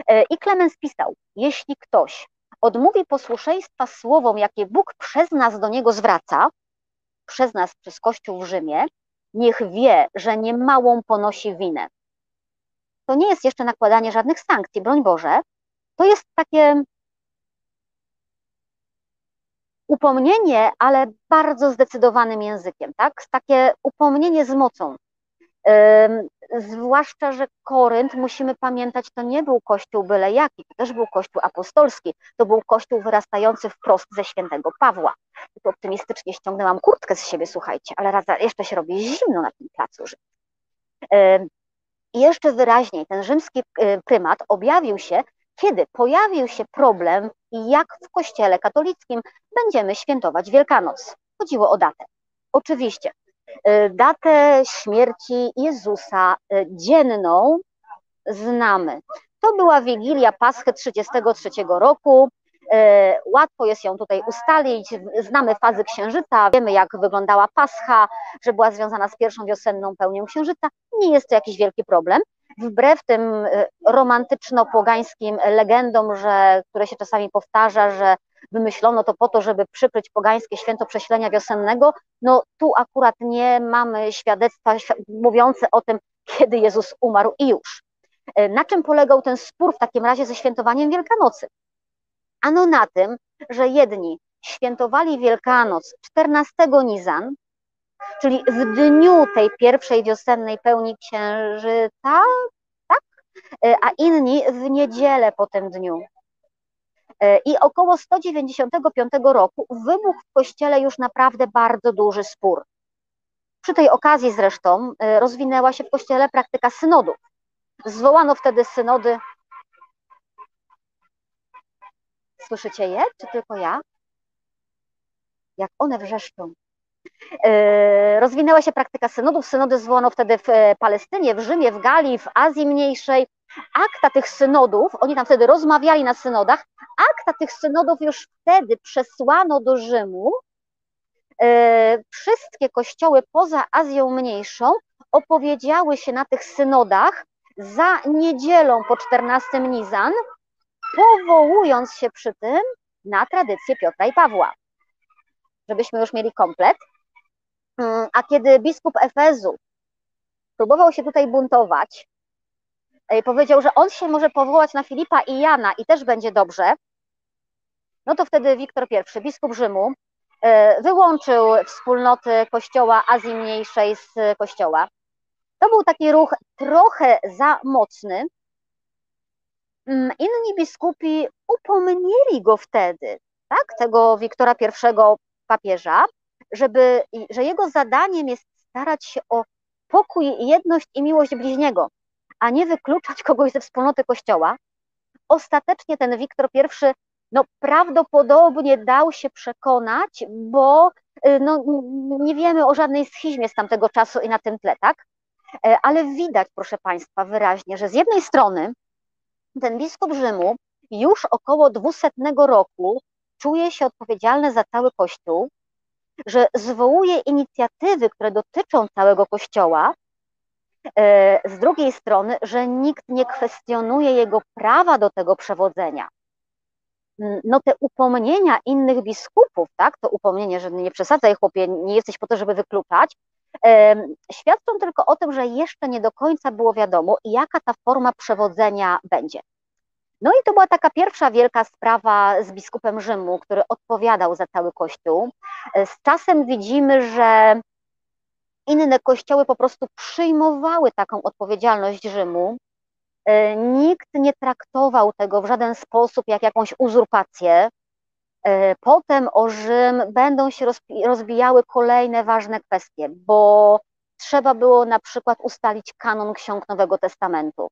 E, I Klemens pisał, jeśli ktoś odmówi posłuszeństwa słowom, jakie Bóg przez nas do niego zwraca, przez nas, przez Kościół w Rzymie, niech wie, że niemałą ponosi winę. To nie jest jeszcze nakładanie żadnych sankcji, broń Boże, to jest takie upomnienie, ale bardzo zdecydowanym językiem, tak? Takie upomnienie z mocą. Zwłaszcza, że Korynt, musimy pamiętać, to nie był kościół byle jaki, to też był kościół apostolski, to był kościół wyrastający wprost ze świętego Pawła. Tu optymistycznie ściągnęłam kurtkę z siebie, słuchajcie, ale raz, jeszcze się robi zimno na tym placu I jeszcze wyraźniej ten rzymski y, prymat objawił się kiedy pojawił się problem, jak w Kościele katolickim będziemy świętować Wielkanoc. Chodziło o datę. Oczywiście, datę śmierci Jezusa y, dzienną znamy. To była Wigilia Paschy 33 roku. Y, łatwo jest ją tutaj ustalić. Znamy fazy księżyca, wiemy jak wyglądała Pascha, że była związana z pierwszą wiosenną pełnią księżyca. Nie jest to jakiś wielki problem wbrew tym e, romantyczno-pogańskim legendom, że, które się czasami powtarza, że wymyślono to po to, żeby przykryć pogańskie święto prześlenia wiosennego, no tu akurat nie mamy świadectwa mówiące o tym, kiedy Jezus umarł i już. E, na czym polegał ten spór w takim razie ze świętowaniem Wielkanocy? Ano na tym, że jedni świętowali Wielkanoc 14 Nizan, czyli w dniu tej pierwszej wiosennej pełni księżyca, tak? E, a inni w niedzielę po tym dniu. E, I około 195 roku wybuchł w kościele już naprawdę bardzo duży spór. Przy tej okazji zresztą e, rozwinęła się w kościele praktyka synodów. Zwołano wtedy synody. Słyszycie je, czy tylko ja? Jak one wrzeszczą. E, rozwinęła się praktyka synodów. Synody zwołano wtedy w e, Palestynie, w Rzymie, w Galii, w Azji Mniejszej. Akta tych synodów, oni tam wtedy rozmawiali na synodach, akta tych synodów już wtedy przesłano do Rzymu. E, wszystkie kościoły poza Azją Mniejszą opowiedziały się na tych synodach za niedzielą po 14 Nizan powołując się przy tym na tradycję Piotra i Pawła. Żebyśmy już mieli komplet. Mm, a kiedy biskup Efezu próbował się tutaj buntować, e, powiedział, że on się może powołać na Filipa i Jana i też będzie dobrze, no to wtedy Wiktor I, biskup Rzymu, e, wyłączył wspólnoty kościoła Azji Mniejszej z kościoła. To był taki ruch trochę za mocny. Mm, inni biskupi upomnieli go wtedy, tak, tego Wiktora I papieża, żeby, że jego zadaniem jest starać się o pokój, jedność i miłość bliźniego, a nie wykluczać kogoś ze wspólnoty Kościoła. Ostatecznie ten Wiktor I no, prawdopodobnie dał się przekonać, bo y, no, nie wiemy o żadnej schizmie z tamtego czasu i na tym tle, tak? E, ale widać, proszę Państwa, wyraźnie, że z jednej strony ten biskup Rzymu już około 200 roku czuje się odpowiedzialny za cały Kościół, że zwołuje inicjatywy, które dotyczą całego Kościoła, e, z drugiej strony, że nikt nie kwestionuje jego prawa do tego przewodzenia. Mm, no te upomnienia innych biskupów, tak, to upomnienie, że nie przesadzaj chłopie, nie jesteś po to, żeby wykluczać, świadczą tylko o tym, że jeszcze nie do końca było wiadomo, jaka ta forma przewodzenia będzie. No i to była taka pierwsza wielka sprawa z biskupem Rzymu, który odpowiadał za cały kościół. Z czasem widzimy, że inne kościoły po prostu przyjmowały taką odpowiedzialność Rzymu. E, nikt nie traktował tego w żaden sposób jak jakąś uzurpację. E, potem o Rzym będą się rozbijały kolejne ważne kwestie, bo trzeba było na przykład ustalić kanon ksiąg Nowego Testamentu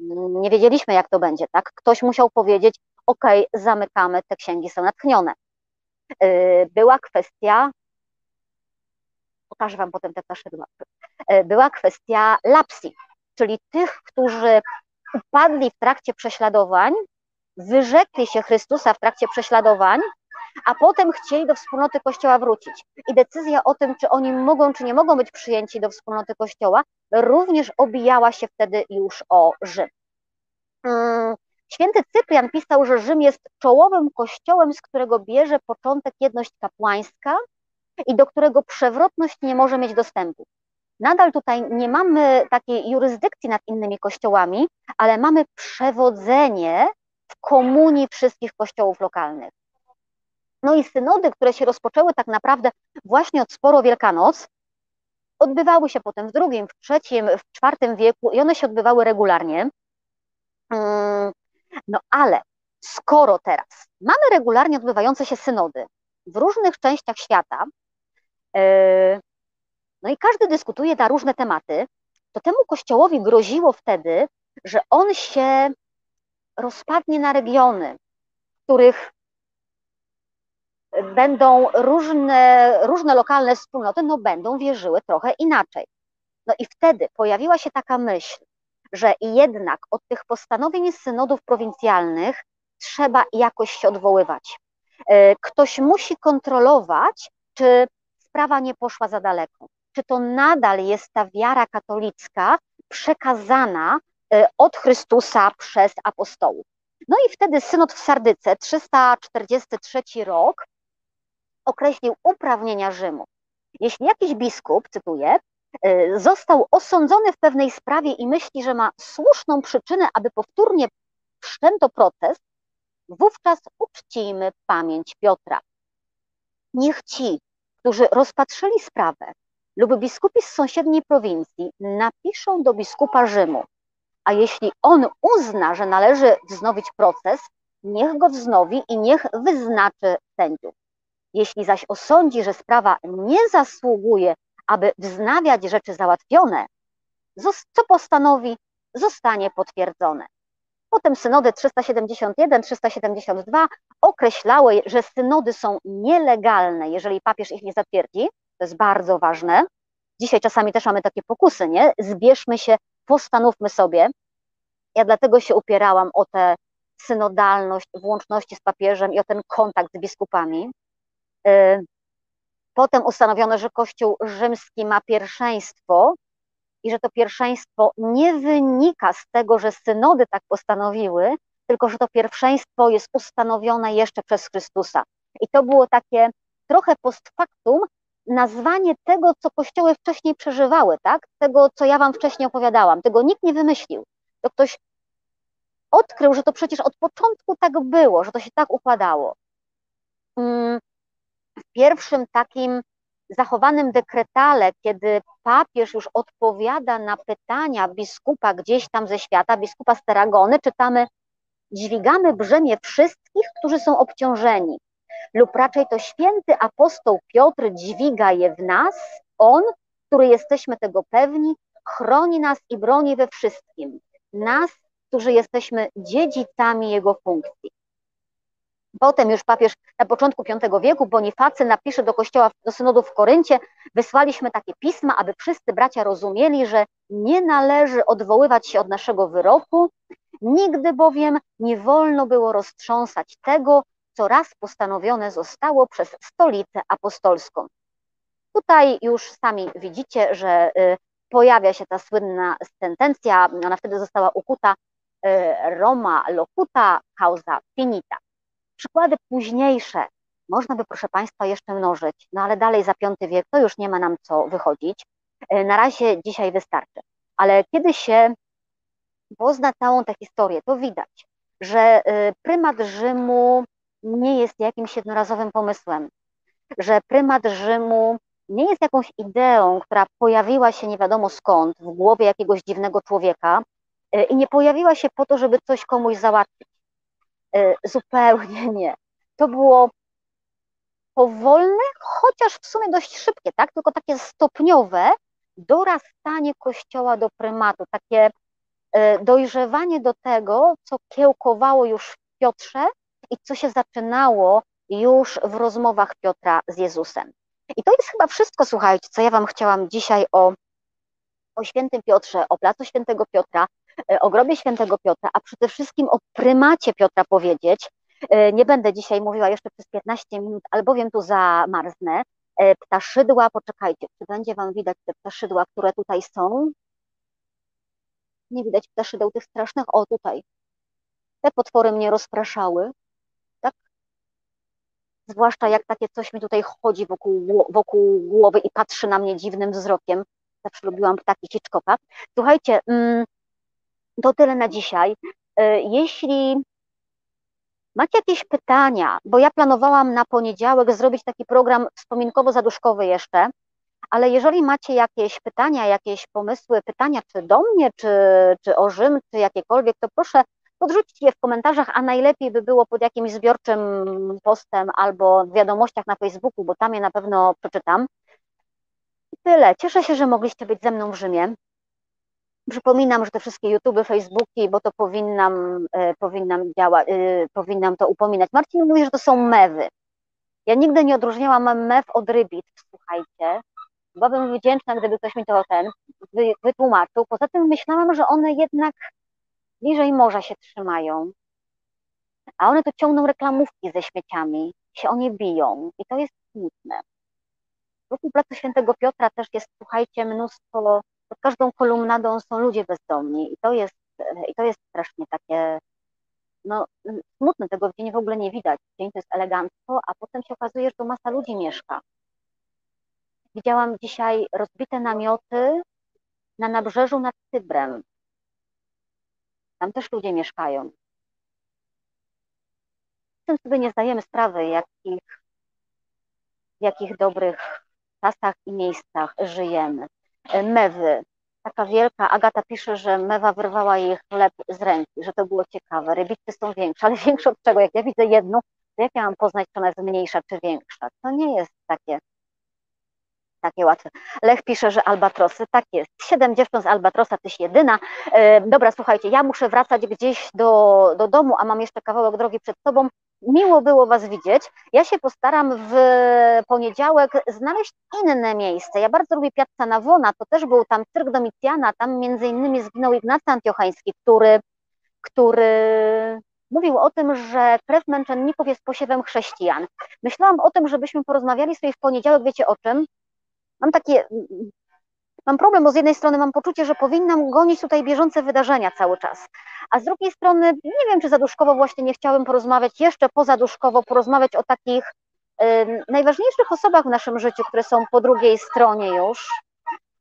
nie wiedzieliśmy, jak to będzie, tak? Ktoś musiał powiedzieć, ok, zamykamy, te księgi są natchnione. Y, była kwestia, pokażę Wam potem te ptaszydła, y, była kwestia lapsji, czyli tych, którzy upadli w trakcie prześladowań, wyrzekli się Chrystusa w trakcie prześladowań, a potem chcieli do wspólnoty Kościoła wrócić. I decyzja o tym, czy oni mogą, czy nie mogą być przyjęci do wspólnoty Kościoła, również obijała się wtedy już o Rzym. Mm, święty Cyprian pisał, że Rzym jest czołowym kościołem, z którego bierze początek jedność kapłańska i do którego przewrotność nie może mieć dostępu. Nadal tutaj nie mamy takiej jurysdykcji nad innymi kościołami, ale mamy przewodzenie w komunii wszystkich kościołów lokalnych. No i synody, które się rozpoczęły tak naprawdę właśnie od sporo Wielkanoc, odbywały się potem w drugim, w trzecim, w czwartym wieku i one się odbywały regularnie. Mm, no ale skoro teraz mamy regularnie odbywające się synody w różnych częściach świata, e, no i każdy dyskutuje na różne tematy, to temu kościołowi groziło wtedy, że on się rozpadnie na regiony, których będą różne, różne lokalne wspólnoty, no będą wierzyły trochę inaczej. No i wtedy pojawiła się taka myśl, że jednak od tych postanowień synodów prowincjalnych trzeba jakoś się odwoływać. E, ktoś musi kontrolować, czy sprawa nie poszła za daleko, czy to nadal jest ta wiara katolicka przekazana e, od Chrystusa przez apostołów. No i wtedy synod w Sardyce, 343 rok, określił uprawnienia Rzymu. Jeśli jakiś biskup, cytuję, y, został osądzony w pewnej sprawie i myśli, że ma słuszną przyczynę, aby powtórnie wszczęto proces, wówczas uczcijmy pamięć Piotra. Niech ci, którzy rozpatrzyli sprawę lub biskupi z sąsiedniej prowincji napiszą do biskupa Rzymu, a jeśli on uzna, że należy wznowić proces, niech go wznowi i niech wyznaczy sędziów. Jeśli zaś osądzi, że sprawa nie zasługuje, aby wznawiać rzeczy załatwione, co postanowi, zostanie potwierdzone. Potem synody 371, 372 określały, że synody są nielegalne, jeżeli papież ich nie zatwierdzi. To jest bardzo ważne. Dzisiaj czasami też mamy takie pokusy, nie? Zbierzmy się, postanówmy sobie. Ja dlatego się upierałam o tę synodalność w łączności z papieżem i o ten kontakt z biskupami, potem ustanowiono, że Kościół rzymski ma pierwszeństwo i że to pierwszeństwo nie wynika z tego, że synody tak postanowiły, tylko że to pierwszeństwo jest ustanowione jeszcze przez Chrystusa. I to było takie trochę post factum nazwanie tego, co kościoły wcześniej przeżywały, tak? Tego, co ja wam wcześniej opowiadałam. Tego nikt nie wymyślił. To ktoś odkrył, że to przecież od początku tak było, że to się tak układało. Pierwszym takim zachowanym dekretale, kiedy papież już odpowiada na pytania biskupa gdzieś tam ze świata, biskupa z Teragony, czytamy dźwigamy brzemię wszystkich, którzy są obciążeni. Lub raczej to święty apostoł Piotr dźwiga je w nas, on, który jesteśmy tego pewni, chroni nas i broni we wszystkim. Nas, którzy jesteśmy dziedzicami jego funkcji. Potem już papież na początku V wieku Bonifacy napisze do kościoła, do synodu w Koryncie, wysłaliśmy takie pisma, aby wszyscy bracia rozumieli, że nie należy odwoływać się od naszego wyroku, nigdy bowiem nie wolno było roztrząsać tego, co raz postanowione zostało przez stolicę apostolską. Tutaj już sami widzicie, że y, pojawia się ta słynna sentencja, ona wtedy została ukuta y, Roma locuta causa finita. Przykłady późniejsze można by, proszę Państwa, jeszcze mnożyć, no ale dalej za V wiek to już nie ma nam co wychodzić. Y, na razie dzisiaj wystarczy. Ale kiedy się pozna całą tę historię, to widać, że prymat Rzymu nie jest jakimś jednorazowym pomysłem, że prymat Rzymu nie jest jakąś ideą, która pojawiła się nie wiadomo skąd w głowie jakiegoś dziwnego człowieka e, i nie pojawiła się po to, żeby coś komuś załatwić. E, zupełnie nie. To było powolne, chociaż w sumie dość szybkie, tak? Tylko takie stopniowe dorastanie kościoła do prymatu, takie e, dojrzewanie do tego, co kiełkowało już w Piotrze, i co się zaczynało już w rozmowach Piotra z Jezusem. I to jest chyba wszystko, słuchajcie, co ja Wam chciałam dzisiaj o, o świętym Piotrze, o placu świętego Piotra, o grobie świętego Piotra, a przede wszystkim o prymacie Piotra powiedzieć. E, nie będę dzisiaj mówiła jeszcze przez 15 minut, albowiem tu zamarznę. E, ptaszydła, poczekajcie, czy będzie Wam widać te ptaszydła, które tutaj są? Nie widać ptaszydeł tych strasznych? O, tutaj. Te potwory mnie rozpraszały zwłaszcza jak takie coś mi tutaj chodzi wokół, wokół głowy i patrzy na mnie dziwnym wzrokiem. Zawsze lubiłam ptaki Hitchcocka. Słuchajcie, mm, to tyle na dzisiaj. E, jeśli macie jakieś pytania, bo ja planowałam na poniedziałek zrobić taki program wspominkowo-zaduszkowy jeszcze, ale jeżeli macie jakieś pytania, jakieś pomysły, pytania czy do mnie, czy, czy o Rzym, czy jakiekolwiek, to proszę podrzucić je w komentarzach, a najlepiej by było pod jakimś zbiorczym postem albo w wiadomościach na Facebooku, bo tam je na pewno przeczytam. I tyle. Cieszę się, że mogliście być ze mną w Rzymie. Przypominam, że te wszystkie YouTube, Facebooki, bo to powinnam, e, powinnam działać, e, powinnam to upominać. Marcin mówi, że to są mewy. Ja nigdy nie odróżniałam mew od rybit, słuchajcie. Byłabym wdzięczna, gdyby ktoś mi to ten wytłumaczył. Poza tym myślałam, że one jednak bliżej morza się trzymają, a one tu ciągną reklamówki ze śmieciami, się o nie biją i to jest smutne. Wokół Placu Świętego Piotra też jest, słuchajcie, mnóstwo, pod każdą kolumnadą są ludzie bezdomni i to jest, i to jest strasznie takie, no smutne, tego w dzień w ogóle nie widać. Dzień to jest elegancko, a potem się okazuje, że tu masa ludzi mieszka. Widziałam dzisiaj rozbite namioty na nabrzeżu nad Cybrem. Tam też ludzie mieszkają. Z tym sobie nie zdajemy sprawy, jakich, w jakich dobrych czasach i miejscach żyjemy. Mewy. Taka wielka, Agata pisze, że mewa wyrwała jej chleb z ręki, że to było ciekawe. Rybity są większe, ale większe od czego? Jak ja widzę jedną, to jak ja mam poznać, czy ona jest mniejsza, czy większa? To nie jest takie takie łatwe. Lech pisze, że albatrosy, tak jest. Siedem dziewcząt z albatrosa, tyś jedyna. E, dobra, słuchajcie, ja muszę wracać gdzieś do, do domu, a mam jeszcze kawałek drogi przed sobą. Miło było Was widzieć. Ja się postaram w poniedziałek znaleźć inne miejsce. Ja bardzo lubię Piazza Navona, to też był tam cyrk Domicjana, tam między innymi zginął Ignacy Antiochański, który, który mówił o tym, że krew męczenników jest posiewem chrześcijan. Myślałam o tym, żebyśmy porozmawiali sobie w poniedziałek, wiecie o czym? Mam takie, mam problem, bo z jednej strony mam poczucie, że powinnam gonić tutaj bieżące wydarzenia cały czas, a z drugiej strony nie wiem, czy zaduszkowo właśnie nie chciałabym porozmawiać, jeszcze pozaduszkowo porozmawiać o takich y, najważniejszych osobach w naszym życiu, które są po drugiej stronie już,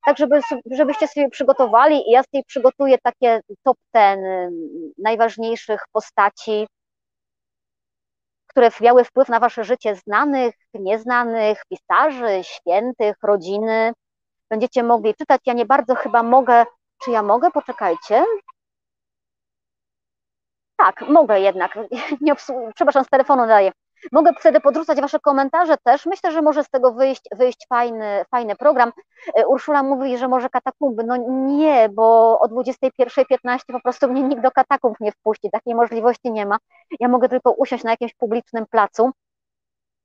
tak żeby, żebyście sobie przygotowali i ja tej przygotuję takie top ten najważniejszych postaci, które miały wpływ na wasze życie znanych, nieznanych, pisarzy, świętych, rodziny. Będziecie mogli czytać. Ja nie bardzo chyba mogę, czy ja mogę? Poczekajcie. Tak, mogę jednak. Nie przepraszam, z telefonu daję. Mogę wtedy podrzucać Wasze komentarze też. Myślę, że może z tego wyjść, wyjść fajny, fajny program. E, Urszula mówi, że może katakumby. No nie, bo o 21.15 po prostu mnie nikt do katakumb nie wpuści. Takiej możliwości nie ma. Ja mogę tylko usiąść na jakimś publicznym placu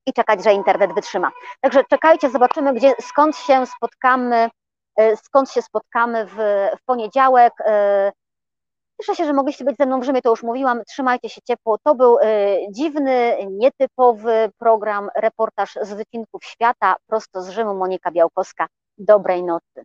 i czekać, że internet wytrzyma. Także czekajcie, zobaczymy, gdzie, skąd się spotkamy, e, skąd się spotkamy w, w poniedziałek. E, Cieszę się, że mogliście być ze mną w Rzymie, to już mówiłam. Trzymajcie się ciepło. To był y, dziwny, nietypowy program, reportaż z wycinków świata, prosto z Rzymu. Monika Białkowska. Dobrej nocy.